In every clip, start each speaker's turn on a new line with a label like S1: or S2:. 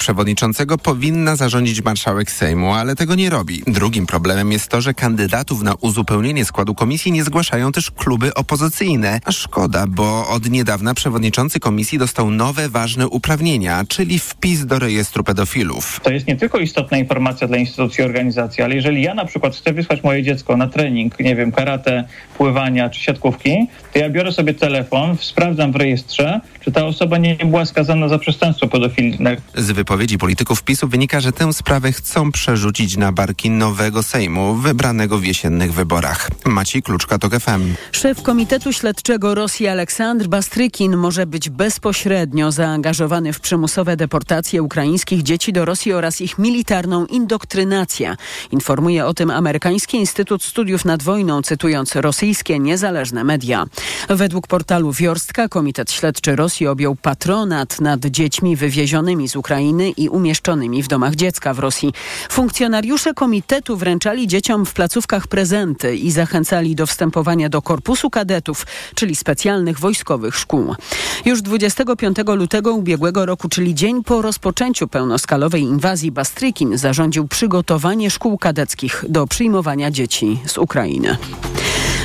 S1: przewodniczącego powinna zarządzić marszałek Sejmu, ale tego nie robi. Drugim problemem jest to, że kandydatów na uzupełnienie składu komisji nie zgłaszają też kluby opozycyjne. A szkoda, bo od niedawna przewodniczący komisji dostał nowe, ważne uprawnienia, czyli wpis do rejestru pedofilów.
S2: To jest nie tylko istotna informacja dla instytucji organizacji, ale jeżeli ja na przykład chcę wysłać moje dziecko na trening, nie wiem, karate, pływania czy siatkówki, to ja biorę sobie telefon, sprawdzam w rejestrze, czy ta osoba nie była skazana za przestępstwo pedofilne.
S1: Z wypowiedzi polityków PiSu wynika, że tę sprawę chcą przerzucić na barki nowego Sejmu, wybranego w jesiennych wyborach. Maciej Kluczka, to FM.
S3: Szef Komitetu Śledczego Rosji Aleksandr Bastrykin może być bezpośrednio zaangażowany w przymusowe deportacje ukraińskich dzieci do Rosji oraz ich militarną indoktrynację. Informuje o tym amerykański Instytut Studiów nad Wojną, cytując rosyjskie niezależne media. Według portalu Wiorstka Komitet Śledczy Rosji objął patronat nad dziećmi wywiezionymi z Ukrainy i umieszczonymi w domach dziecka w Rosji. Funkcjonariusze komitetu wręczali dzieciom w placówkach prezenty i zachęcali do wstępowania do korpusu kadetów, czyli specjalnych wojskowych szkół. Już 25 lutego ubiegłego roku, czyli dzień po rozpoczęciu pełnoskalowej inwazji, Bastrykin zarządził przygotowanie szkół kadeckich do przyjmowania dzieci z Ukrainy.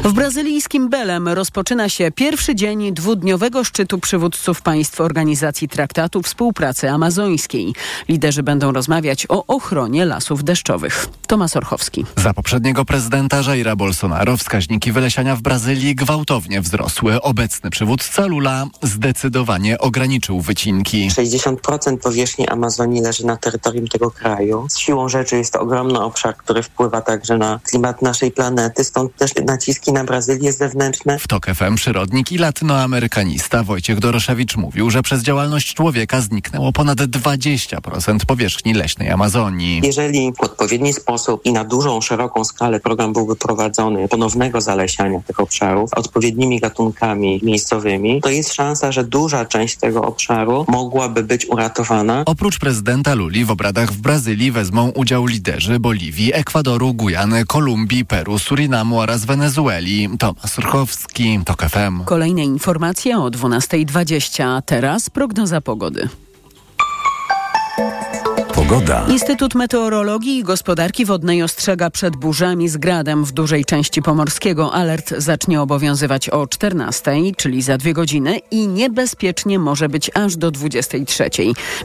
S3: W brazylijskim Belem rozpoczyna się pierwszy dzień dwudniowego szczytu przywódców państw Organizacji Traktatu Współpracy Amazońskiej. Liderzy będą rozmawiać o ochronie lasów deszczowych. Tomasz Orchowski.
S4: Za poprzedniego prezydenta Jaira Bolsonaro wskaźniki wylesiania w Brazylii gwałtownie wzrosły. Obecny przywódca Lula zdecydowanie ograniczył wycinki.
S5: 60% powierzchni Amazonii leży na terytorium tego kraju. Z siłą rzeczy jest to ogromny obszar, który wpływa także na klimat naszej planety, stąd też naciski na Brazylię zewnętrzne.
S4: W TOK FM przyrodnik i latynoamerykanista Wojciech Doroszewicz mówił, że przez działalność człowieka zniknęło ponad 20% powierzchni leśnej Amazonii.
S5: Jeżeli w odpowiedni sposób i na dużą, szeroką skalę program byłby prowadzony ponownego zalesiania tych obszarów odpowiednimi gatunkami miejscowymi, to jest szansa, że duża część tego obszaru mogłaby być uratowana.
S4: Oprócz prezydenta Luli w obradach w Brazylii wezmą udział liderzy Boliwii, Ekwadoru, Gujany, Kolumbii, Peru, Surinamu oraz Wenezueli. Tomasz Surchowski, TOK FM.
S3: Kolejne informacje o 12.20. Teraz prognoza pogody.
S6: Pogoda.
S3: Instytut Meteorologii i Gospodarki Wodnej ostrzega przed burzami z gradem w dużej części pomorskiego. Alert zacznie obowiązywać o 14, czyli za dwie godziny i niebezpiecznie może być aż do 23.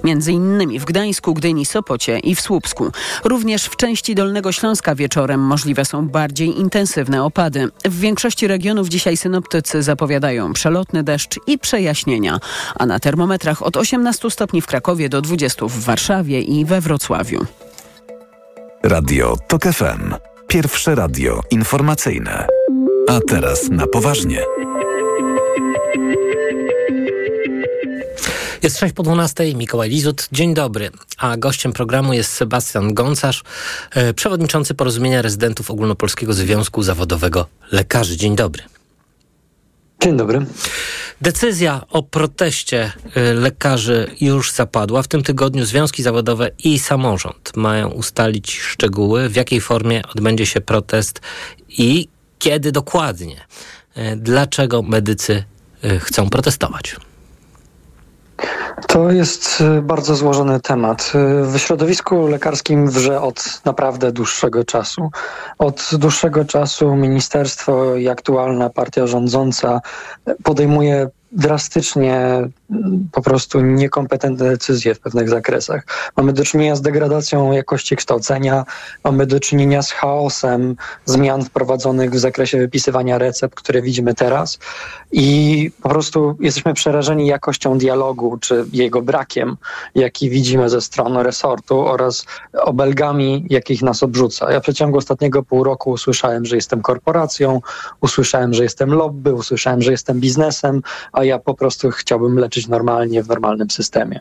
S3: Między innymi w Gdańsku, Gdyni, Sopocie i w Słupsku. Również w części Dolnego Śląska wieczorem możliwe są bardziej intensywne opady. W większości regionów dzisiaj synoptycy zapowiadają przelotny deszcz i przejaśnienia, a na termometrach od 18 stopni w Krakowie do 20 w Warszawie i we Wrocławiu.
S6: Radio TOK FM. Pierwsze radio informacyjne. A teraz na poważnie.
S7: Jest 6 po 12, Mikołaj Lizut. Dzień dobry. A gościem programu jest Sebastian Gącarz, e, przewodniczący Porozumienia Rezydentów Ogólnopolskiego Związku Zawodowego Lekarzy. Dzień dobry.
S8: Dzień dobry.
S7: Decyzja o proteście y, lekarzy już zapadła. W tym tygodniu związki zawodowe i samorząd mają ustalić szczegóły, w jakiej formie odbędzie się protest i kiedy dokładnie. Y, dlaczego medycy y, chcą protestować?
S8: To jest bardzo złożony temat. W środowisku lekarskim wrze od naprawdę dłuższego czasu. Od dłuższego czasu ministerstwo i aktualna partia rządząca podejmuje drastycznie po prostu niekompetentne decyzje w pewnych zakresach. Mamy do czynienia z degradacją jakości kształcenia, mamy do czynienia z chaosem zmian wprowadzonych w zakresie wypisywania recept, które widzimy teraz i po prostu jesteśmy przerażeni jakością dialogu, czy jego brakiem, jaki widzimy ze strony resortu oraz obelgami, jakich nas obrzuca. Ja w przeciągu ostatniego pół roku usłyszałem, że jestem korporacją, usłyszałem, że jestem lobby, usłyszałem, że jestem biznesem, a ja po prostu chciałbym leczyć normalnie w normalnym systemie.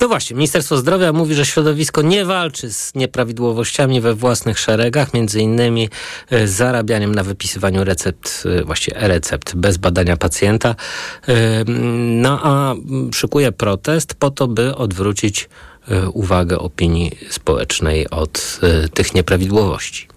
S7: No właśnie, Ministerstwo Zdrowia mówi, że środowisko nie walczy z nieprawidłowościami we własnych szeregach, między innymi e, zarabianiem na wypisywaniu recept, e, właściwie e-recept bez badania pacjenta. E, no a szykuje protest po to, by odwrócić uwagę opinii społecznej od tych nieprawidłowości.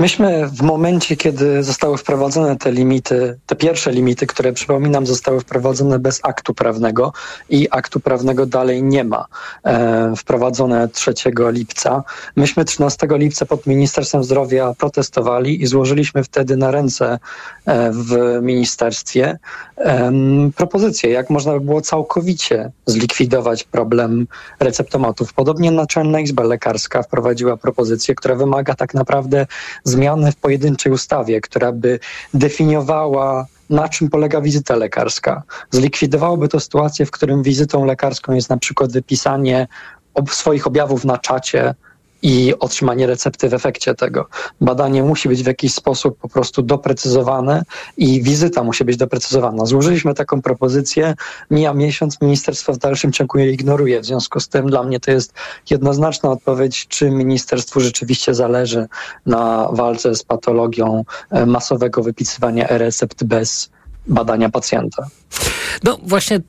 S8: Myśmy w momencie, kiedy zostały wprowadzone te limity, te pierwsze limity, które przypominam, zostały wprowadzone bez aktu prawnego i aktu prawnego dalej nie ma, e, wprowadzone 3 lipca. Myśmy 13 lipca pod Ministerstwem Zdrowia protestowali i złożyliśmy wtedy na ręce e, w ministerstwie e, propozycję, jak można by było całkowicie zlikwidować problem receptomatów. Podobnie Naczelna Izba Lekarska wprowadziła propozycję, która wymaga tak naprawdę zmiany w pojedynczej ustawie, która by definiowała na czym polega wizyta lekarska. Zlikwidowałoby to sytuację, w którym wizytą lekarską jest na przykład wypisanie swoich objawów na czacie, i otrzymanie recepty w efekcie tego. Badanie musi być w jakiś sposób po prostu doprecyzowane i wizyta musi być doprecyzowana. Złożyliśmy taką propozycję, mija miesiąc, ministerstwo w dalszym ciągu je ignoruje. W związku z tym dla mnie to jest jednoznaczna odpowiedź, czy ministerstwu rzeczywiście zależy na walce z patologią e, masowego wypisywania e-recept bez badania pacjenta.
S7: No właśnie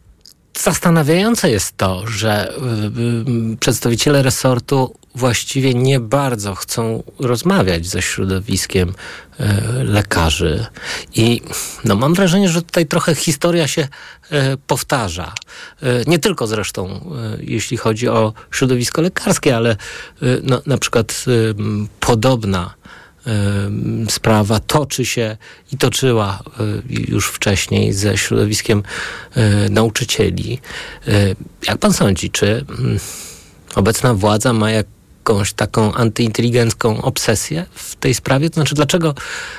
S7: Zastanawiające jest to, że y, y, przedstawiciele resortu właściwie nie bardzo chcą rozmawiać ze środowiskiem y, lekarzy. I no, mam wrażenie, że tutaj trochę historia się powtarza. Nie tylko zresztą, jeśli chodzi o środowisko lekarskie, ale no, na przykład podobna sprawa toczy się i toczyła e, już wcześniej ze środowiskiem e, nauczycieli. E, jak pan sądzi, czy mm, obecna władza ma jakąś taką antyinteligencką obsesję w tej sprawie? To znaczy, dlaczego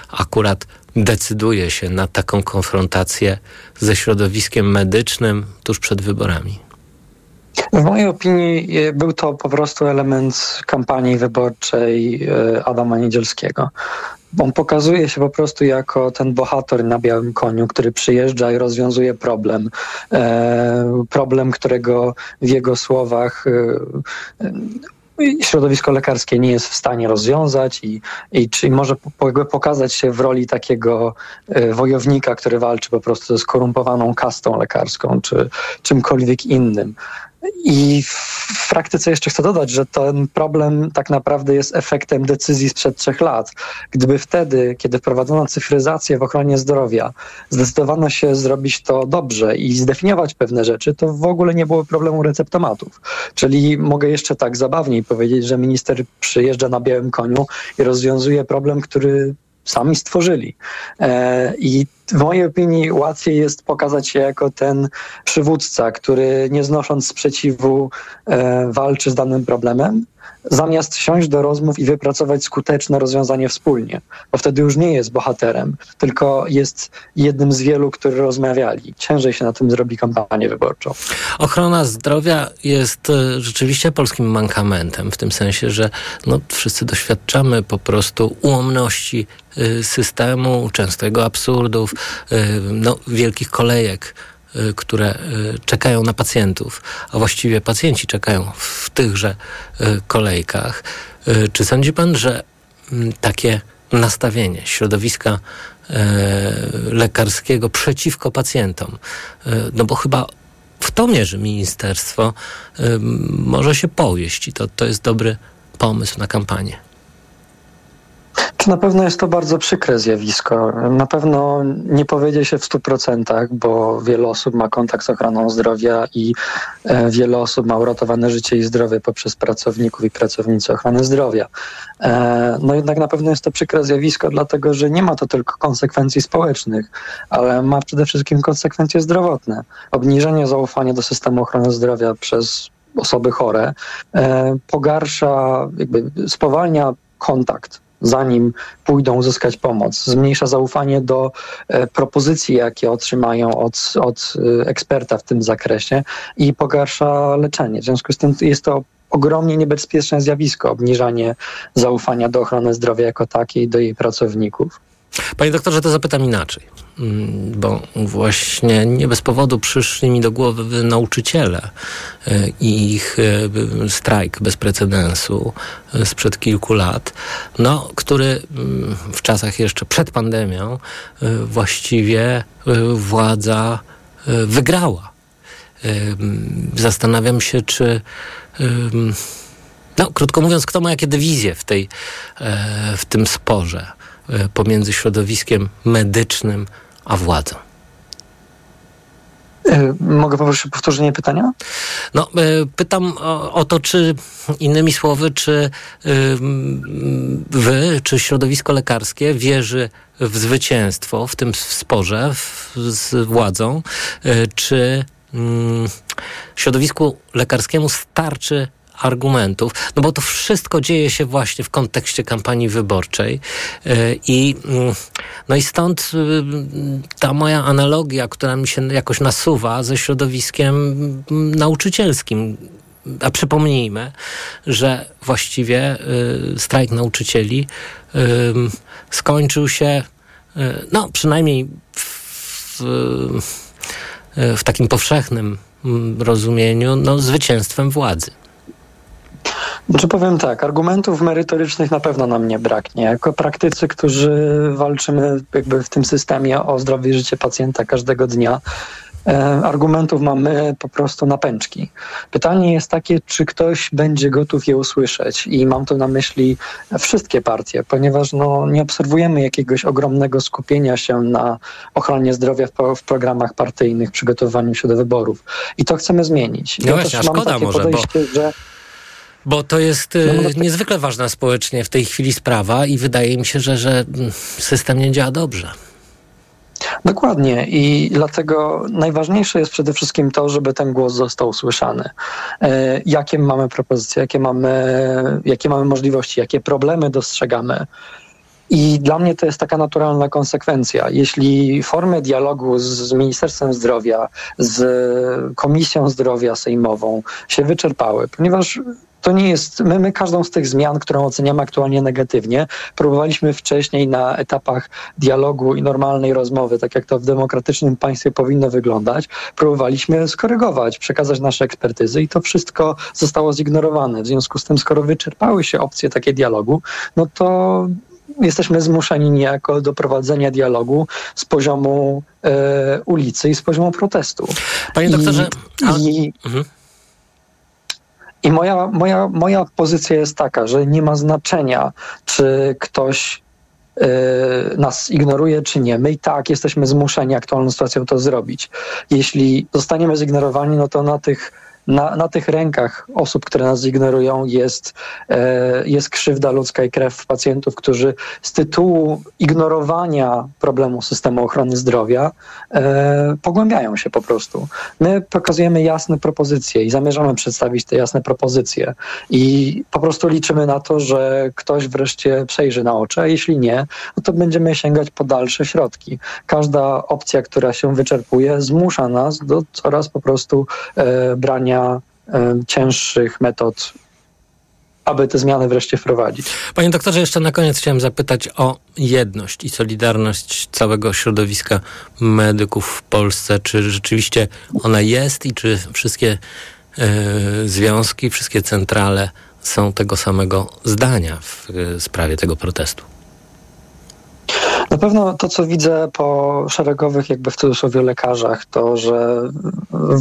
S7: akurat decyduje się na taką konfrontację ze środowiskiem medycznym tuż przed wyborami?
S8: W mojej opinii e, był to po prostu element kampanii wyborczej e, Adama Niedzielskiego. On pokazuje się po prostu jako ten bohater na białym koniu, który przyjeżdża i rozwiązuje problem. E, problem, którego w jego słowach środowisko lekarskie nie jest w stanie rozwiązać i, i może pokazać się w roli takiego wojownika, który walczy po prostu ze skorumpowaną kastą lekarską czy czymkolwiek innym. I w praktyce jeszcze chcę dodać, że ten problem tak naprawdę jest efektem decyzji sprzed trzech lat. Gdyby wtedy, kiedy wprowadzono cyfryzację w ochronie zdrowia, zdecydowano się zrobić to dobrze i zdefiniować pewne rzeczy, to w ogóle nie było problemu receptomatów. Czyli mogę jeszcze tak zabawniej powiedzieć, że minister przyjeżdża na białym koniu i rozwiązuje problem, który sami stworzyli. E, I w mojej opinii łatwiej jest pokazać się jako ten przywódca, który nie znosząc sprzeciwu e, walczy z danym problemem, zamiast siąść do rozmów i wypracować skuteczne rozwiązanie wspólnie, bo wtedy już nie jest bohaterem, tylko jest jednym z wielu, którzy rozmawiali. Ciężej się na tym zrobi kampanię wyborczą.
S7: Ochrona zdrowia jest e, rzeczywiście polskim mankamentem, w tym sensie, że no, wszyscy doświadczamy po prostu ułomności e, systemu, często jego absurdów, e, no, wielkich kolejek które y, czekają na pacjentów, a właściwie pacjenci czekają w tychże y, kolejkach. Czy sądzi pan, że mm, takie nastawienie środowiska lekarskiego przeciwko pacjentom, no bo chyba w to mierzy ministerstwo, może się powieść i to, to jest dobry pomysł na kampanię.
S8: Na pewno jest to bardzo przykre zjawisko. Na pewno nie powiedzie się w stu procentach, bo wiele osób ma kontakt z ochroną zdrowia i e, wiele osób ma uratowane życie i zdrowie poprzez pracowników i pracownicy ochrony zdrowia. E, no jednak na pewno jest to przykre zjawisko, dlatego że nie ma to tylko konsekwencji społecznych, ale ma przede wszystkim konsekwencje zdrowotne. Obniżenie zaufania do systemu ochrony zdrowia przez osoby chore e, pogarsza, jakby spowalnia kontakt zanim pójdą uzyskać pomoc. Zmniejsza zaufanie do e, propozycji, jakie otrzymają od, od e, eksperta w tym zakresie i pogarsza leczenie. W związku z tym jest to ogromnie niebezpieczne zjawisko, obniżanie zaufania do ochrony zdrowia jako takiej, do jej pracowników.
S7: Panie doktorze, to zapytam inaczej, mm, bo właśnie nie bez powodu przyszli mi do głowy nauczyciele e, i ich e, strajk bez precedensu e, sprzed kilku lat, no, który mm, w czasach jeszcze przed pandemią właściwie władza wygrała. Zastanawiam się, czy no, krótko mówiąc, kto ma jakie dywizje w, tej, w tym sporze pomiędzy środowiskiem medycznym a władzą?
S8: E, mogę poprosić o powtórzenie pytania?
S7: No, pytam o, o, to, czy innymi słowy, czy wy, czy środowisko lekarskie wierzy w zwycięstwo w tym sporze w, z władzą, czy mm, środowisku lekarskiemu starczy argumentów, no bo to wszystko dzieje się właśnie w kontekście kampanii wyborczej e, i, mm, no i stąd y, ta moja analogia, która mi się jakoś nasuwa ze środowiskiem mm, nauczycielskim. A przypomnijmy, że właściwie y, strajk nauczycieli skończył się, y, no przynajmniej w, w takim powszechnym mm, rozumieniu, no, zwycięstwem władzy.
S8: Znaczy powiem tak, argumentów merytorycznych na pewno nam nie braknie. Jako praktycy, którzy walczymy jakby w tym systemie o zdrowie życie pacjenta każdego dnia, e, argumentów mamy po prostu na pęczki. Pytanie jest takie, czy ktoś będzie gotów je usłyszeć i mam tu na myśli wszystkie partie, ponieważ no, nie obserwujemy jakiegoś ogromnego skupienia się na ochronie zdrowia w, w programach partyjnych, przygotowaniu się do wyborów. I to chcemy zmienić.
S7: No właśnie, a szkoda może, bo... Że bo to jest y, no, no, niezwykle ważna społecznie w tej chwili sprawa i wydaje mi się, że, że mm, system nie działa dobrze.
S8: Dokładnie i dlatego najważniejsze jest przede wszystkim to, żeby ten głos został usłyszany. E, jakie mamy propozycje, jakie mamy, jakie mamy możliwości, jakie problemy dostrzegamy. I dla mnie to jest taka naturalna konsekwencja. Jeśli formy dialogu z Ministerstwem Zdrowia, z Komisją Zdrowia Sejmową się wyczerpały, ponieważ to nie jest, my, my każdą z tych zmian, którą oceniamy aktualnie negatywnie, próbowaliśmy wcześniej na etapach dialogu i normalnej rozmowy, tak jak to w demokratycznym państwie powinno wyglądać, próbowaliśmy skorygować, przekazać nasze ekspertyzy i to wszystko zostało zignorowane. W związku z tym, skoro wyczerpały się opcje takie dialogu, no to jesteśmy zmuszeni niejako do prowadzenia dialogu z poziomu e, ulicy i z poziomu protestu.
S7: Panie doktorze,
S8: I, i, mhm. I moja, moja, moja pozycja jest taka, że nie ma znaczenia, czy ktoś yy, nas ignoruje, czy nie. My i tak jesteśmy zmuszeni aktualną sytuacją to zrobić. Jeśli zostaniemy zignorowani, no to na tych na, na tych rękach osób, które nas ignorują, jest, e, jest krzywda ludzka i krew pacjentów, którzy z tytułu ignorowania problemu systemu ochrony zdrowia e, pogłębiają się po prostu. My pokazujemy jasne propozycje i zamierzamy przedstawić te jasne propozycje i po prostu liczymy na to, że ktoś wreszcie przejrzy na oczy, a jeśli nie, no to będziemy sięgać po dalsze środki. Każda opcja, która się wyczerpuje, zmusza nas do coraz po prostu e, brania cięższych metod aby te zmiany wreszcie wprowadzić.
S7: Panie doktorze, jeszcze na koniec chciałem zapytać o jedność i solidarność całego środowiska medyków w Polsce. Czy rzeczywiście ona jest i czy wszystkie e, związki, wszystkie centrale są tego samego zdania w e, sprawie tego protestu?
S8: Na pewno to, co widzę po szeregowych, jakby w cudzysłowie lekarzach, to, że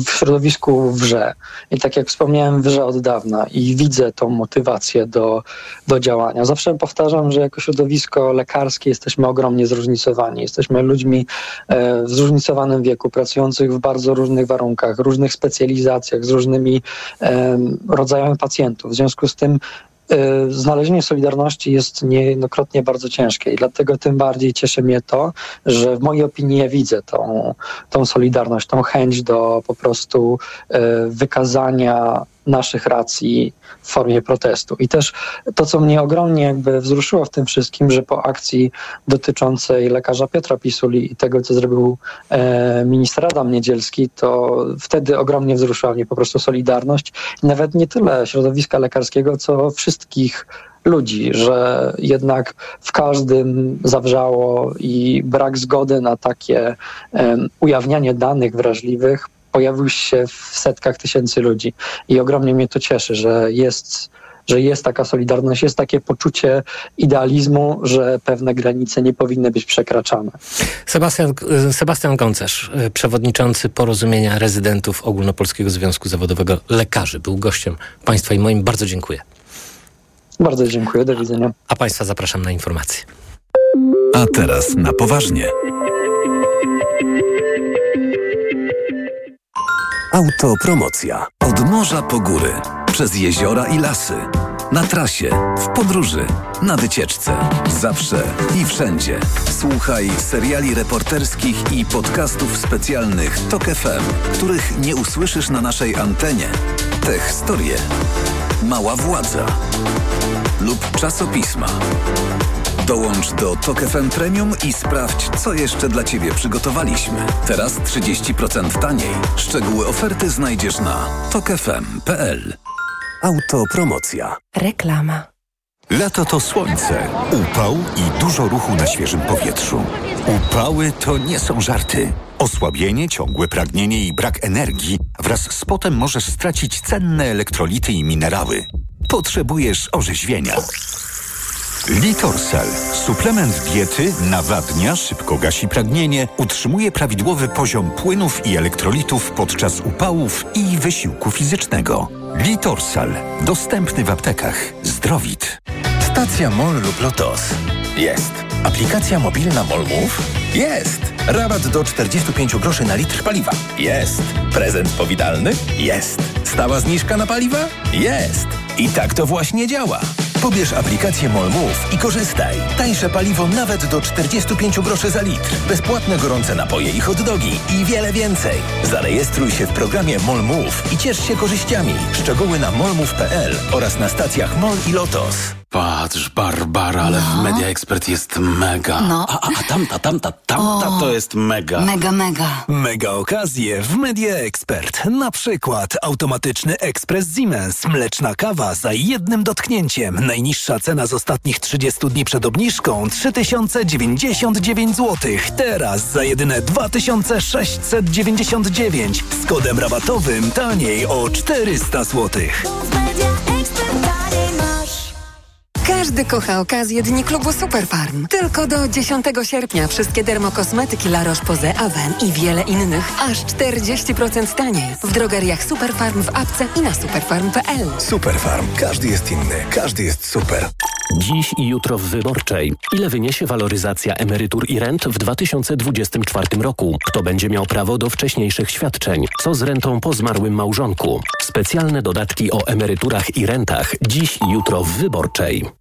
S8: w środowisku wrze. I tak jak wspomniałem, wrze od dawna i widzę tą motywację do, do działania. Zawsze powtarzam, że jako środowisko lekarskie jesteśmy ogromnie zróżnicowani. Jesteśmy ludźmi e, w zróżnicowanym wieku, pracujących w bardzo różnych warunkach, różnych specjalizacjach, z różnymi rodzajami pacjentów. W związku z tym znalezienie solidarności jest niejednokrotnie bardzo ciężkie i dlatego tym bardziej cieszy mnie to, że w mojej opinii ja widzę tą, tą solidarność, tą chęć do po prostu e, wykazania naszych racji w formie protestu. I też to, co mnie ogromnie jakby wzruszyło w tym wszystkim, że po akcji dotyczącej lekarza Piotra Pisuli i tego, co zrobił e, minister Adam Niedzielski, to wtedy ogromnie wzruszyła mnie po prostu solidarność. I nawet nie tyle środowiska lekarskiego, co wszystkich ludzi, że jednak w każdym zawrzało i brak zgody na takie ujawnianie danych wrażliwych pojawił się w setkach tysięcy ludzi. I ogromnie mnie to cieszy, że jest że jest taka solidarność, jest takie poczucie idealizmu, że pewne granice nie powinny być przekraczane.
S7: Sebastian, Sebastian Gącerz, przewodniczący porozumienia rezydentów Ogólnopolskiego Związku Zawodowego Lekarzy, był gościem Państwa i moim. Bardzo dziękuję.
S8: Bardzo dziękuję, do widzenia.
S7: A Państwa zapraszam na informacje.
S6: A teraz na poważnie. Autopromocja. Od morza po góry, przez jeziora i lasy. Na trasie, w podróży, na wycieczce. Zawsze i wszędzie. Słuchaj seriali reporterskich i podcastów specjalnych TOK FM, których nie usłyszysz na naszej antenie. Te historie. Mała władza. Lub czasopisma. Dołącz do TOK FM Premium i sprawdź, co jeszcze dla Ciebie przygotowaliśmy. Teraz 30% taniej. Szczegóły oferty znajdziesz na tokefm.pl. Autopromocja.
S9: Reklama.
S10: Lato to słońce, upał i dużo ruchu na świeżym powietrzu. Upały to nie są żarty. Osłabienie, ciągłe pragnienie i brak energii wraz z potem możesz stracić cenne elektrolity i minerały. Potrzebujesz orzeźwienia. Litorsal. Suplement diety nawadnia, szybko gasi pragnienie, utrzymuje prawidłowy poziom płynów i elektrolitów podczas upałów i wysiłku fizycznego. Litorsal. Dostępny w aptekach. Zdrowit.
S11: Stacja MOL lub LOTOS. Jest. Aplikacja mobilna MOL? Jest. Rabat do 45 groszy na litr paliwa? Jest. Prezent powitalny? Jest. Stała zniżka na paliwa? Jest. I tak to właśnie działa. Pobierz aplikację MOL Move i korzystaj. Tańsze paliwo nawet do 45 groszy za litr. Bezpłatne gorące napoje i hot dogi i wiele więcej. Zarejestruj się w programie MOL Move i ciesz się korzyściami. Szczegóły na molmove.pl oraz na stacjach MOL i LOTOS.
S12: Patrz, Barbara, ale w Media Expert jest mega.
S13: No.
S12: A, a, a tamta, tamta, tamta
S13: O.
S12: to jest mega.
S13: Mega, mega.
S14: Mega okazje w Media Expert. Na przykład automatyczny ekspres Siemens. Mleczna kawa za jednym dotknięciem. Najniższa cena z ostatnich 30 dni przed obniżką 3099 zł. Teraz za jedyne 2699 z kodem rabatowym taniej o 400 zł.
S9: Każdy kocha okazję Dni Klubu Superfarm. Tylko do 10 sierpnia wszystkie dermokosmetyki La Roche-Posay, Aven i wiele innych aż 40% taniej. W drogeriach Superfarm w apce i na superfarm.pl.
S11: Superfarm. Każdy jest inny. Każdy jest super.
S15: Dziś i jutro w Wyborczej. Ile wyniesie waloryzacja emerytur i rent w 2024 roku? Kto będzie miał prawo do wcześniejszych świadczeń? Co z rentą po zmarłym małżonku? Specjalne dodatki o emeryturach i rentach dziś i jutro w Wyborczej.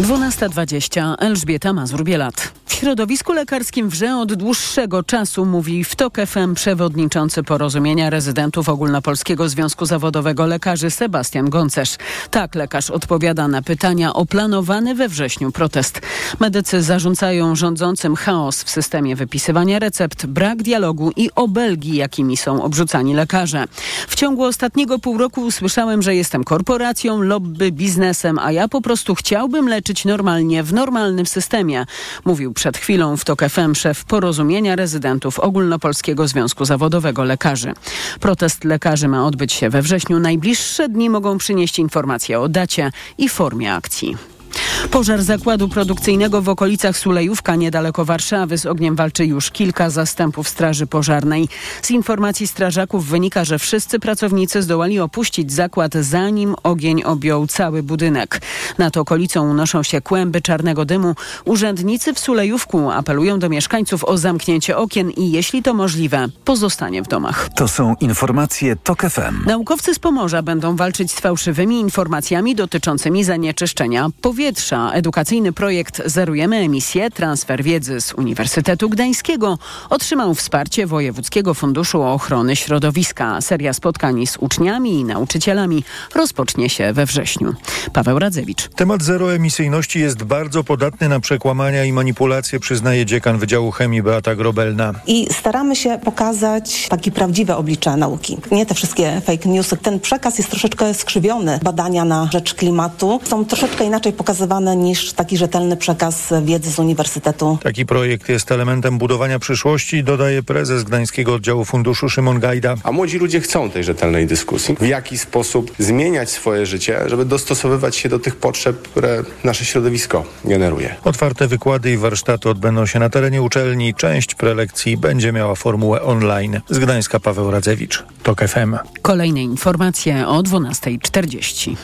S3: 12.20. Elżbieta Mazur-Bielat. W środowisku lekarskim wrze od dłuższego czasu, mówi w TOK FM przewodniczący porozumienia rezydentów Ogólnopolskiego Związku Zawodowego Lekarzy Sebastian Goncerz. Tak lekarz odpowiada na pytania o planowany we wrześniu protest. Medycy zarzucają rządzącym chaos w systemie wypisywania recept, brak dialogu i obelgi, jakimi są obrzucani lekarze. W ciągu ostatniego pół roku usłyszałem, że jestem korporacją, lobby, biznesem, a ja po prostu chciałbym leczyć normalnie, w normalnym systemie, mówił przed chwilą w TOK FM szef porozumienia rezydentów Ogólnopolskiego Związku Zawodowego Lekarzy. Protest lekarzy ma odbyć się we wrześniu. Najbliższe dni mogą przynieść informacje o dacie i formie akcji. Pożar zakładu produkcyjnego w okolicach Sulejówka niedaleko Warszawy z ogniem walczy już kilka zastępów Straży Pożarnej. Z informacji strażaków wynika, że wszyscy pracownicy zdołali opuścić zakład zanim ogień objął cały budynek. Nad okolicą unoszą się kłęby czarnego dymu. Urzędnicy w Sulejówku apelują do mieszkańców o zamknięcie okien i jeśli to możliwe, pozostanie w domach.
S6: To są informacje TOK FM.
S3: Naukowcy z Pomorza będą walczyć z fałszywymi informacjami dotyczącymi zanieczyszczenia powietrza. Edukacyjny projekt Zerujemy emisję, transfer wiedzy z Uniwersytetu Gdańskiego otrzymał wsparcie Wojewódzkiego Funduszu Ochrony Środowiska. Seria spotkań z uczniami i nauczycielami rozpocznie się we wrześniu. Paweł Radzewicz.
S16: Temat zeroemisyjności jest bardzo podatny na przekłamania i manipulacje, przyznaje dziekan Wydziału Chemii Beata Grobelna.
S17: I staramy się pokazać takie prawdziwe oblicza nauki. Nie te wszystkie fake newsy. Ten przekaz jest troszeczkę skrzywiony. Badania na rzecz klimatu są troszeczkę inaczej pokazane pokazywane niż taki rzetelny przekaz wiedzy z uniwersytetu.
S16: Taki projekt jest elementem budowania przyszłości, dodaje prezes Gdańskiego Oddziału Funduszu Szymon Gajda.
S13: A młodzi ludzie chcą tej rzetelnej dyskusji. W jaki sposób zmieniać swoje życie, żeby dostosowywać się do tych potrzeb, które nasze środowisko generuje.
S16: Otwarte wykłady i warsztaty odbędą się na terenie uczelni. Część prelekcji będzie miała formułę online. Z Gdańska Paweł Radzewicz, TOK FM.
S3: Kolejne informacje o 12.40.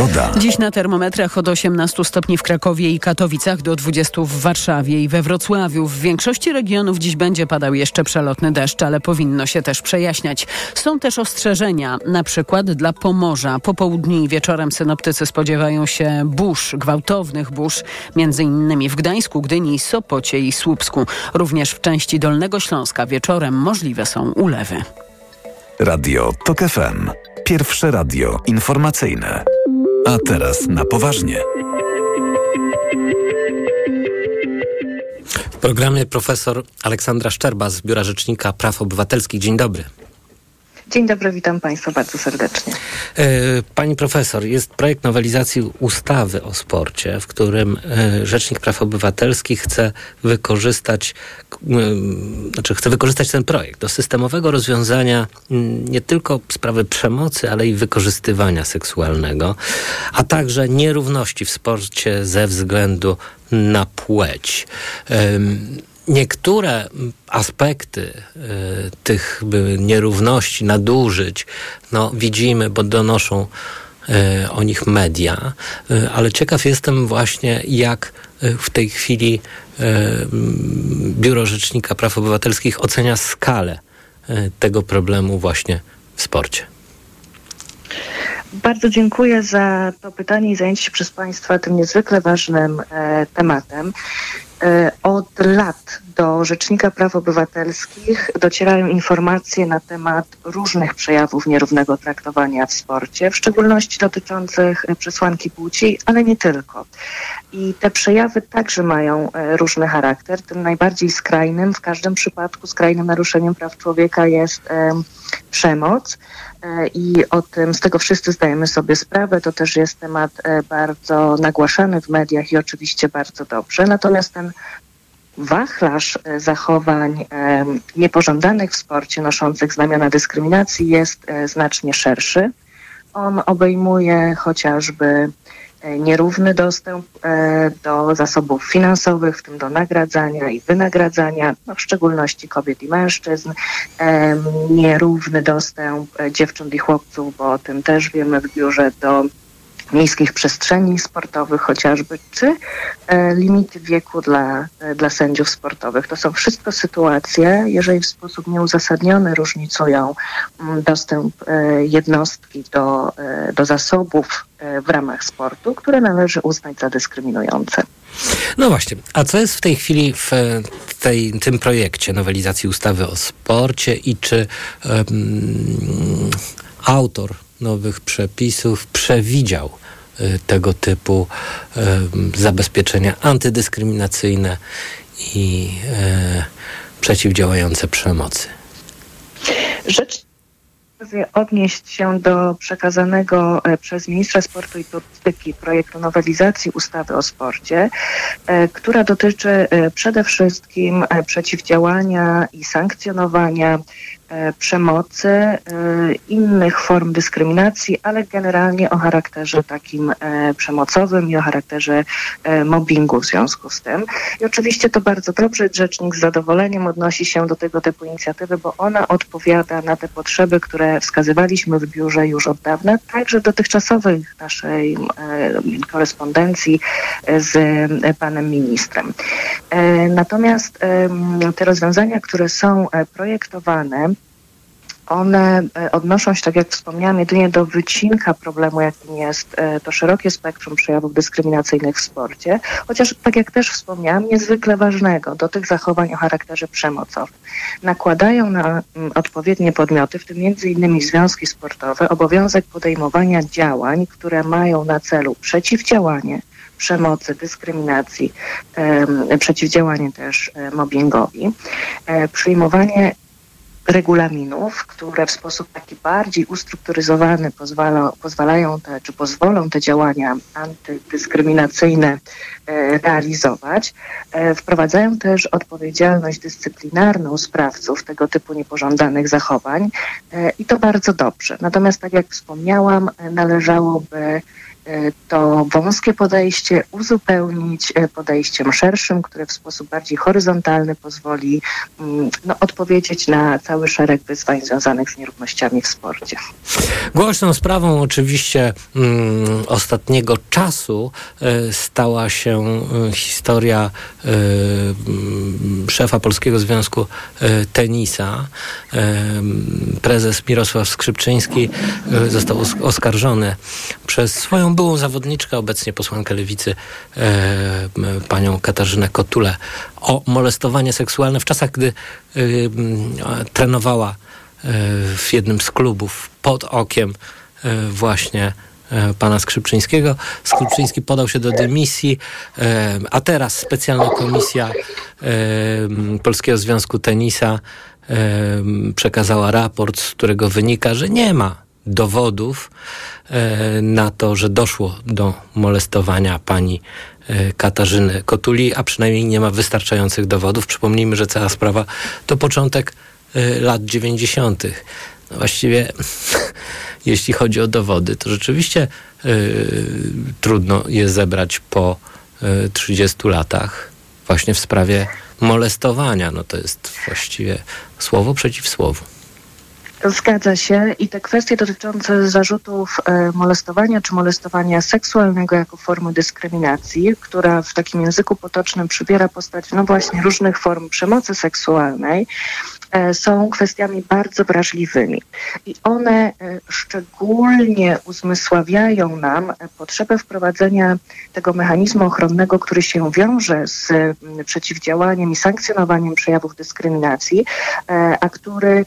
S6: Pogoda.
S3: Dziś na termometrach od 18 stopni w Krakowie i Katowicach do 20 w Warszawie i we Wrocławiu. W większości regionów dziś będzie padał jeszcze przelotny deszcz, ale powinno się też przejaśniać. Są też ostrzeżenia, na przykład dla Pomorza. Po południu i wieczorem synoptycy spodziewają się burz, gwałtownych burz, między innymi w Gdańsku, Gdyni, Sopocie i Słupsku. Również w części Dolnego Śląska wieczorem możliwe są ulewy.
S6: Radio TOK FM. Pierwsze radio informacyjne. A teraz na poważnie.
S7: W programie profesor Aleksandra Szczerba z Biura Rzecznika Praw Obywatelskich. Dzień dobry.
S18: Dzień dobry, witam Państwa bardzo serdecznie.
S7: E, pani profesor, jest projekt nowelizacji ustawy o sporcie, w którym e, Rzecznik Praw Obywatelskich chce wykorzystać, znaczy chce wykorzystać ten projekt do systemowego rozwiązania nie tylko sprawy przemocy, ale i wykorzystywania seksualnego, a także nierówności w sporcie ze względu na płeć. Niektóre aspekty y, tych nierówności, nadużyć, no, widzimy, bo donoszą y, o nich media, y, ale ciekaw jestem właśnie, jak w tej chwili Biuro Rzecznika Praw Obywatelskich ocenia skalę tego problemu właśnie w sporcie.
S18: Bardzo dziękuję za to pytanie i zajęcie się przez Państwa tym niezwykle ważnym e, tematem. E, od lat do Rzecznika Praw Obywatelskich docierają informacje na temat różnych przejawów nierównego traktowania w sporcie, w szczególności dotyczących przesłanki płci, ale nie tylko. I te przejawy także mają e, różny charakter. Tym najbardziej skrajnym, w każdym przypadku skrajnym naruszeniem praw człowieka jest przemoc. E, i o tym, z tego wszyscy zdajemy sobie sprawę. To też jest temat e, bardzo nagłaszany w mediach i oczywiście bardzo dobrze. Natomiast ten wachlarz e, zachowań niepożądanych w sporcie, noszących znamiona dyskryminacji jest znacznie szerszy. On obejmuje chociażby E, nierówny dostęp e, do zasobów finansowych, w tym do nagradzania i wynagradzania, no w szczególności kobiet i mężczyzn, e, nierówny dostęp dziewcząt i chłopców, bo o tym też wiemy w biurze, do miejskich przestrzeni sportowych chociażby, czy e, limity wieku dla, e, dla sędziów sportowych. To są wszystko sytuacje, jeżeli w sposób nieuzasadniony różnicują mm, dostęp e, jednostki do, do zasobów w ramach sportu, które należy uznać za dyskryminujące.
S7: No właśnie, a co jest w tej chwili w tej, tym projekcie nowelizacji ustawy o sporcie i czy um, autor nowych przepisów przewidział y, tego typu zabezpieczenia antydyskryminacyjne i y, przeciwdziałające przemocy.
S18: Rzecz odnieść się do przekazanego e, przez ministra sportu i turystyki projektu nowelizacji ustawy o sporcie, e, która dotyczy e, przede wszystkim przeciwdziałania i sankcjonowania przemocy, e, innych form dyskryminacji, ale generalnie o charakterze takim e, przemocowym i o charakterze mobbingu w związku z tym. I oczywiście to bardzo dobrze, rzecznik z zadowoleniem odnosi się do tego typu inicjatywy, bo ona odpowiada na te potrzeby, które wskazywaliśmy w biurze już od dawna, także dotychczasowej naszej korespondencji z panem ministrem. Natomiast te rozwiązania, które są projektowane, one e, odnoszą się, tak jak wspomniałam, jedynie do wycinka problemu, jakim jest e, to szerokie spektrum przejawów dyskryminacyjnych w sporcie, chociaż, tak jak też wspomniałam, niezwykle ważnego do tych zachowań o charakterze przemocowym. Nakładają na mm, odpowiednie podmioty, w tym innymi związki sportowe, obowiązek podejmowania działań, które mają na celu przeciwdziałanie przemocy, dyskryminacji, przeciwdziałanie też e, mobbingowi, przyjmowanie regulaminów, które w sposób taki bardziej ustrukturyzowany pozwala, pozwalają te, czy pozwolą te działania antydyskryminacyjne e, realizować. E, wprowadzają też odpowiedzialność dyscyplinarną sprawców tego typu niepożądanych zachowań e, i to bardzo dobrze. Natomiast tak jak wspomniałam, należałoby to wąskie podejście uzupełnić e, podejściem szerszym, które w sposób bardziej horyzontalny pozwoli mm, no, odpowiedzieć na cały szereg wyzwań związanych z nierównościami w sporcie.
S7: Głośną sprawą oczywiście mm, ostatniego czasu y, stała się historia y, szefa Polskiego Związku Tenisa. prezes Mirosław Skrzypczyński został oskarżony przez swoją byłą zawodniczkę, obecnie posłankę lewicy, e, panią Katarzynę Kotulę, o molestowanie seksualne w czasach, gdy e, trenowała e, w jednym z klubów pod okiem e, właśnie e, pana Skrzypczyńskiego. Skrzypczyński podał się do dymisji, e, a teraz specjalna komisja Polskiego Związku Tenisa przekazała raport, z którego wynika, że nie ma dowodów e, na to, że doszło do molestowania pani e, Katarzyny Kotuli, a przynajmniej nie ma wystarczających dowodów. Przypomnijmy, że cała sprawa to początek e, lat 90. No właściwie, jeśli chodzi o dowody, to rzeczywiście trudno je zebrać po 30 latach właśnie w sprawie molestowania. No to jest właściwie słowo przeciw słowu.
S18: Zgadza się i te kwestie dotyczące zarzutów e, molestowania czy molestowania seksualnego jako formy dyskryminacji, która w takim języku potocznym przybiera postać no właśnie różnych form przemocy seksualnej, e, są kwestiami bardzo wrażliwymi. I one e, szczególnie uzmysławiają nam potrzebę wprowadzenia tego mechanizmu ochronnego, który się wiąże z przeciwdziałaniem i sankcjonowaniem przejawów dyskryminacji, a który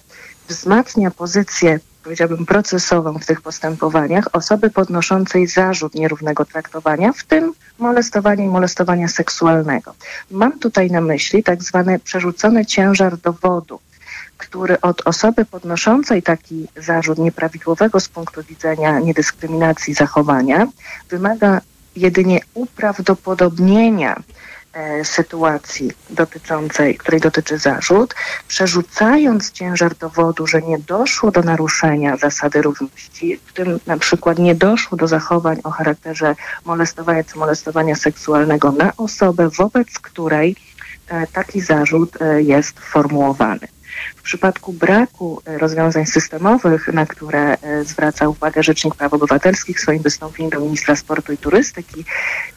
S18: wzmacnia pozycję powiedziałbym, procesową w tych postępowaniach osoby podnoszącej zarzut nierównego traktowania, w tym molestowania i molestowania seksualnego. Mam tutaj na myśli tak zwany przerzucony ciężar dowodu, który od osoby podnoszącej taki zarzut nieprawidłowego z punktu widzenia niedyskryminacji zachowania wymaga jedynie uprawdopodobnienia sytuacji dotyczącej, której dotyczy zarzut, przerzucając ciężar dowodu, że nie doszło do naruszenia zasady równości, w tym na przykład nie doszło do zachowań o charakterze molestowania czy molestowania seksualnego na osobę, wobec której e, taki zarzut e, jest formułowany. W przypadku braku e, rozwiązań systemowych, na które e, zwraca uwagę Rzecznik Praw Obywatelskich w swoim wystąpieniu do ministra sportu i turystyki,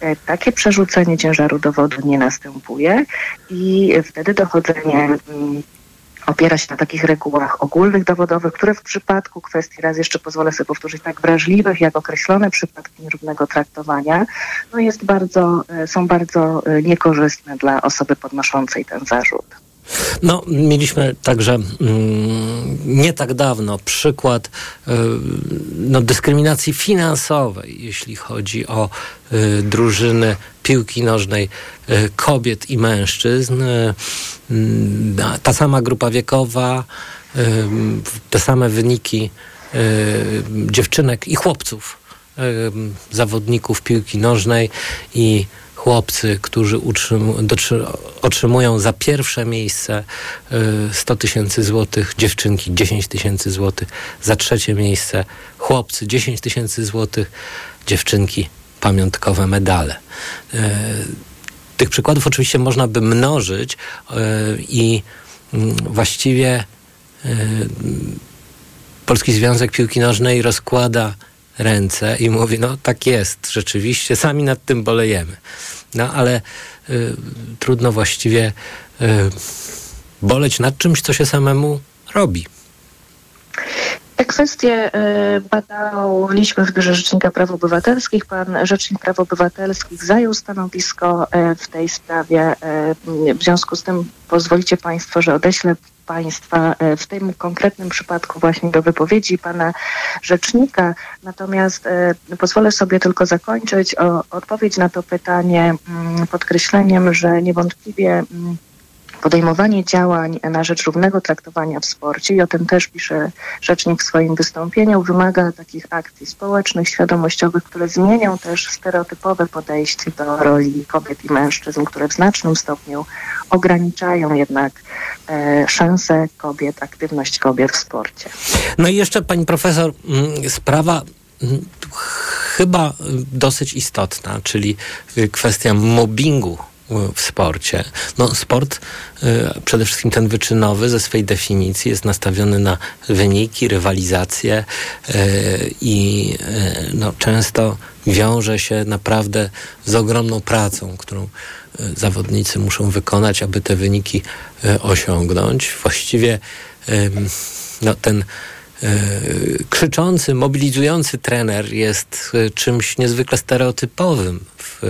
S18: e, takie przerzucenie ciężaru dowodu nie następuje i wtedy dochodzenie mm, opiera się na takich regułach ogólnych dowodowych, które w przypadku kwestii, raz jeszcze pozwolę sobie powtórzyć, tak wrażliwych jak określone przypadki nierównego traktowania, no jest bardzo, są bardzo niekorzystne dla osoby podnoszącej ten zarzut.
S7: No, mieliśmy także mm, nie tak dawno przykład y, no, dyskryminacji finansowej, jeśli chodzi o y, drużyny piłki nożnej y, kobiet i mężczyzn. Mm, ta sama grupa wiekowa, te same wyniki dziewczynek i chłopców, zawodników piłki nożnej i chłopcy, którzy otrzymują za pierwsze miejsce 100 y, tysięcy złotych, dziewczynki 10 tysięcy złotych, za trzecie miejsce chłopcy 10 tysięcy złotych, dziewczynki pamiątkowe medale. Y, tych przykładów oczywiście można by mnożyć y, i mm, właściwie Polski Związek Piłki Nożnej rozkłada ręce i mówi, no tak jest, rzeczywiście, sami nad tym bolejemy. No ale y, trudno właściwie y, boleć nad czymś, co się samemu robi.
S18: Te kwestie y, badaliśmy w Biurze Rzecznika Praw Obywatelskich. Pan Rzecznik Praw Obywatelskich zajął stanowisko y, w tej sprawie. Y, w związku z tym pozwolicie Państwo, że odeślę Państwa e, w tym konkretnym przypadku właśnie do wypowiedzi Pana Rzecznika. Natomiast e, pozwolę sobie tylko zakończyć o, odpowiedź na to pytanie mm, podkreśleniem, że niewątpliwie mm, podejmowanie działań na rzecz równego traktowania w sporcie i o tym też pisze rzecznik w swoim wystąpieniu, wymaga takich akcji społecznych, świadomościowych, które zmienią też stereotypowe podejście do roli kobiet i mężczyzn, które w znacznym stopniu ograniczają jednak e, szanse kobiet, aktywność kobiet w sporcie.
S7: No i jeszcze pani profesor, mm, sprawa mm, chyba dosyć istotna, czyli kwestia mobbingu w sporcie. No, sport, y, przede wszystkim ten wyczynowy, ze swej definicji jest nastawiony na wyniki, rywalizację y, i y, no, często wiąże się naprawdę z ogromną pracą, którą zawodnicy muszą wykonać, aby te wyniki osiągnąć. Właściwie no, ten krzyczący, mobilizujący trener jest czymś niezwykle stereotypowym w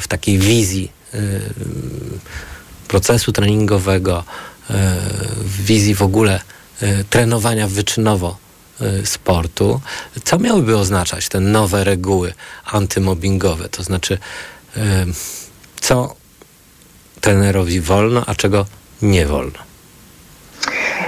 S7: w takiej wizji y, procesu treningowego, y, w wizji w ogóle trenowania wyczynowo sportu, co miałyby oznaczać te nowe reguły antymobbingowe? To znaczy, co trenerowi wolno, a czego nie wolno?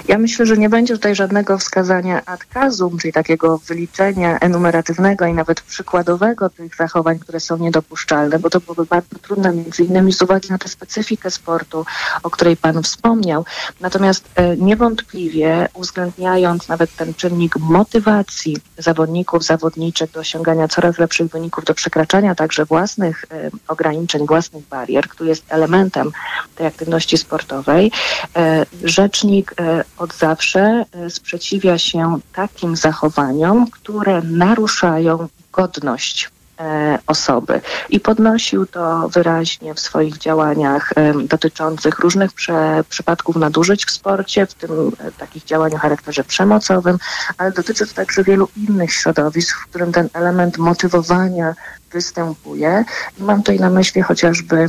S18: Ja myślę, że nie będzie tutaj żadnego wskazania ad casum, czyli takiego wyliczenia enumeratywnego i nawet przykładowego tych zachowań, które są niedopuszczalne, bo to byłoby bardzo trudne między innymi z uwagi na tę specyfikę sportu, o której Pan wspomniał. Natomiast e, niewątpliwie uwzględniając nawet ten czynnik motywacji zawodników, zawodniczek do osiągania coraz lepszych wyników, do przekraczania także własnych e, ograniczeń, własnych barier, który jest elementem tej aktywności sportowej, e, rzecznik od zawsze e, sprzeciwia się takim zachowaniom, które naruszają godność e, osoby i podnosił to wyraźnie w swoich działaniach e, dotyczących różnych prze, przypadków nadużyć w sporcie, w tym takich działań o charakterze przemocowym, ale dotyczy to także wielu innych środowisk, w którym ten element motywowania występuje. I mam tutaj na myśli chociażby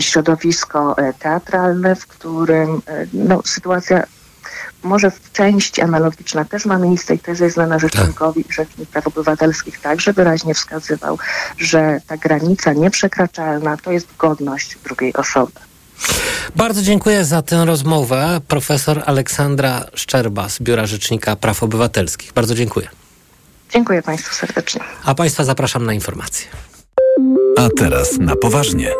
S18: środowisko teatralne, w którym no, sytuacja może w części analogiczna też ma miejsce i też jest znana Rzecznikowi i Rzecznik Praw Obywatelskich także wyraźnie wskazywał, że ta granica nieprzekraczalna to jest godność drugiej osoby.
S7: Bardzo dziękuję za tę rozmowę. Profesor Aleksandra Szczerba z Biura Rzecznika Praw Obywatelskich. Bardzo dziękuję.
S18: Dziękuję Państwu serdecznie.
S7: A Państwa zapraszam na informacje.
S6: A teraz na poważnie.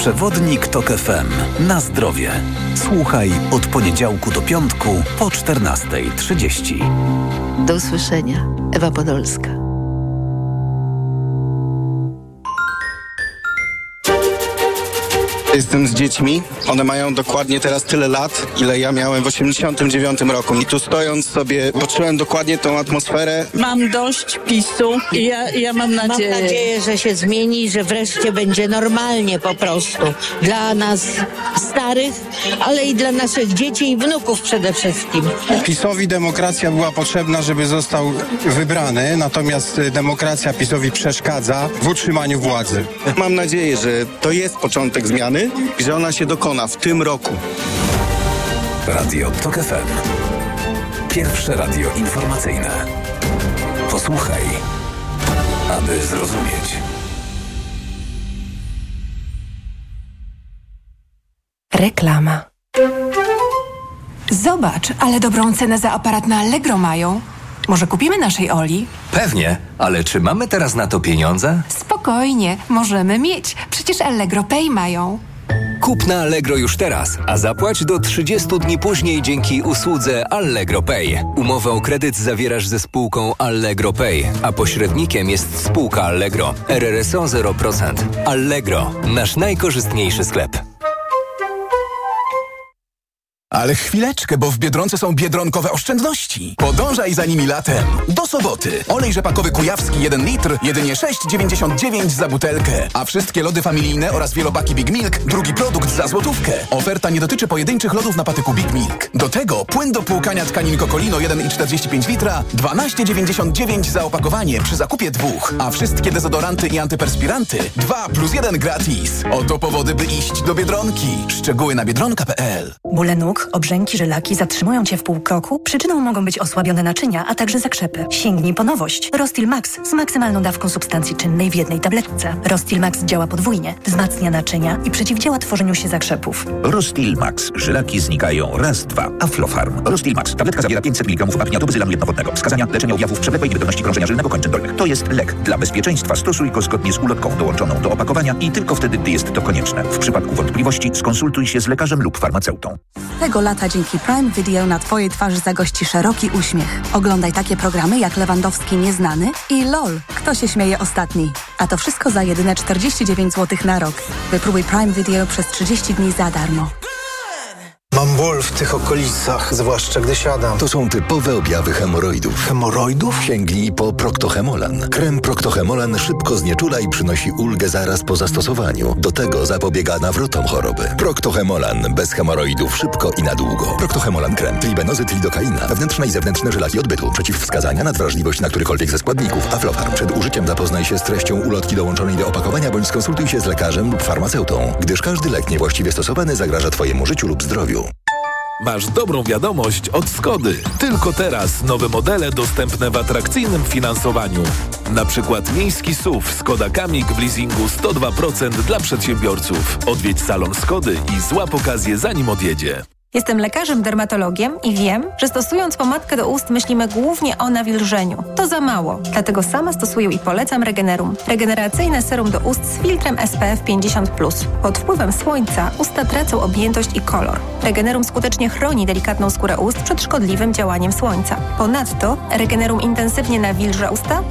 S6: Przewodnik TOK FM. Na zdrowie. Słuchaj od poniedziałku do piątku po 14.30.
S19: Do usłyszenia. Ewa Podolska.
S20: Jestem z dziećmi. One mają dokładnie teraz tyle lat, ile ja miałem w 89 roku. I tu stojąc sobie, poczułem dokładnie tą atmosferę.
S21: Mam dość PiSu i ja, ja mam nadzieję.
S22: Mam nadzieję, że się zmieni, że wreszcie będzie normalnie po prostu. Dla nas starych, ale i dla naszych dzieci i wnuków przede wszystkim.
S20: PiSowi demokracja była potrzebna, żeby został wybrany, natomiast demokracja PiSowi przeszkadza w utrzymaniu władzy. Mam nadzieję, że to jest początek zmiany i że ona się dokona w tym roku.
S6: Radio TOK FM. Pierwsze radio informacyjne. Posłuchaj, aby zrozumieć.
S23: Reklama. Zobacz, ale dobrą cenę za aparat na Allegro mają. Może kupimy naszej Oli?
S24: Pewnie, ale czy mamy teraz na to pieniądze?
S23: Spokojnie, możemy mieć. Przecież Allegro Pay mają.
S24: Kup na Allegro już teraz, a zapłać do 30 dni później dzięki usłudze Allegro Pay. Umowę o kredyt zawierasz ze spółką Allegro Pay, a pośrednikiem jest spółka Allegro. RRSO 0%. Allegro, nasz najkorzystniejszy sklep.
S25: Ale chwileczkę, bo w Biedronce są biedronkowe oszczędności. Podążaj za nimi latem. Do soboty. Olej rzepakowy kujawski 1 litr, jedynie 6,99 za butelkę. A wszystkie lody familijne oraz wielopaki Big Milk, drugi produkt za złotówkę. Oferta nie dotyczy pojedynczych lodów na patyku Big Milk. Do tego płyn do płukania tkanin Kokolino 1,45 litra, 12,99 za opakowanie przy zakupie dwóch. A wszystkie dezodoranty i antyperspiranty 2 plus 1 gratis. Oto powody, by iść do Biedronki. Szczegóły na biedronka.pl
S23: Bóle
S26: Obrzęki, żylaki zatrzymują Cię w pół kroku? Przyczyną mogą być osłabione naczynia, a także zakrzepy. Sięgnij po nowość. Rostil Max z maksymalną dawką substancji czynnej w jednej tabletce. Rostil Max działa podwójnie, wzmacnia naczynia i przeciwdziała tworzeniu się zakrzepów.
S11: Rostil Max. Żylaki znikają raz, dwa. Aflofarm. Rostil Max. Tabletka zawiera 500 mg apniatu bezylanu jednowodnego. Wskazania leczenia objawów przewlekłej niewydolności krążenia żylnego kończyn dolnych. To jest lek. Dla bezpieczeństwa stosuj go zgodnie z ulotką dołączoną do opakowania i tylko wtedy, gdy jest to konieczne. W przypadku wątpliwości skonsultuj się z lekarzem lub farmaceutą.
S27: Tego lata dzięki Prime Video na Twojej twarzy zagości szeroki uśmiech. Oglądaj takie programy jak Lewandowski Nieznany i LOL. Kto się śmieje ostatni? A to wszystko za jedyne 49 zł na rok. Wypróbuj Prime Video przez 30 dni za darmo.
S28: Ból w tych okolicach, zwłaszcza gdy siadam.
S29: To są typowe objawy hemoroidów.
S28: Hemoroidów?
S29: Sięgnij po Proctohemolan. Krem Proctohemolan szybko znieczula i przynosi ulgę zaraz po zastosowaniu. Do tego zapobiega nawrotom choroby. Proctohemolan. Bez hemoroidów szybko i na długo. Proctohemolan krem. Tribenozyt lidokaina. Wewnętrzne i zewnętrzne żylaki odbytu. Przeciwwskazania na wrażliwość na którykolwiek ze składników. Aflofarm. Przed użyciem zapoznaj się z treścią ulotki dołączonej do opakowania bądź skonsultuj się z lekarzem lub farmaceutą, gdyż każdy lek niewłaściwie stosowany zagraża Twojemu życiu lub zdrowiu.
S30: Masz dobrą wiadomość od Skody. Tylko teraz nowe modele dostępne w atrakcyjnym finansowaniu. Na przykład miejski SUV Skoda Kamik w leasingu 102% dla przedsiębiorców. Odwiedź salon Skody i złap okazję zanim odjedzie.
S31: Jestem lekarzem dermatologiem i wiem, że stosując pomadkę do ust myślimy głównie o nawilżeniu. To za mało, dlatego sama stosuję i polecam Regenerum. Regeneracyjne serum do ust z filtrem SPF 50+. Pod wpływem słońca usta tracą objętość i kolor. Regenerum skutecznie chroni delikatną skórę ust przed szkodliwym działaniem słońca. Ponadto Regenerum intensywnie nawilża usta,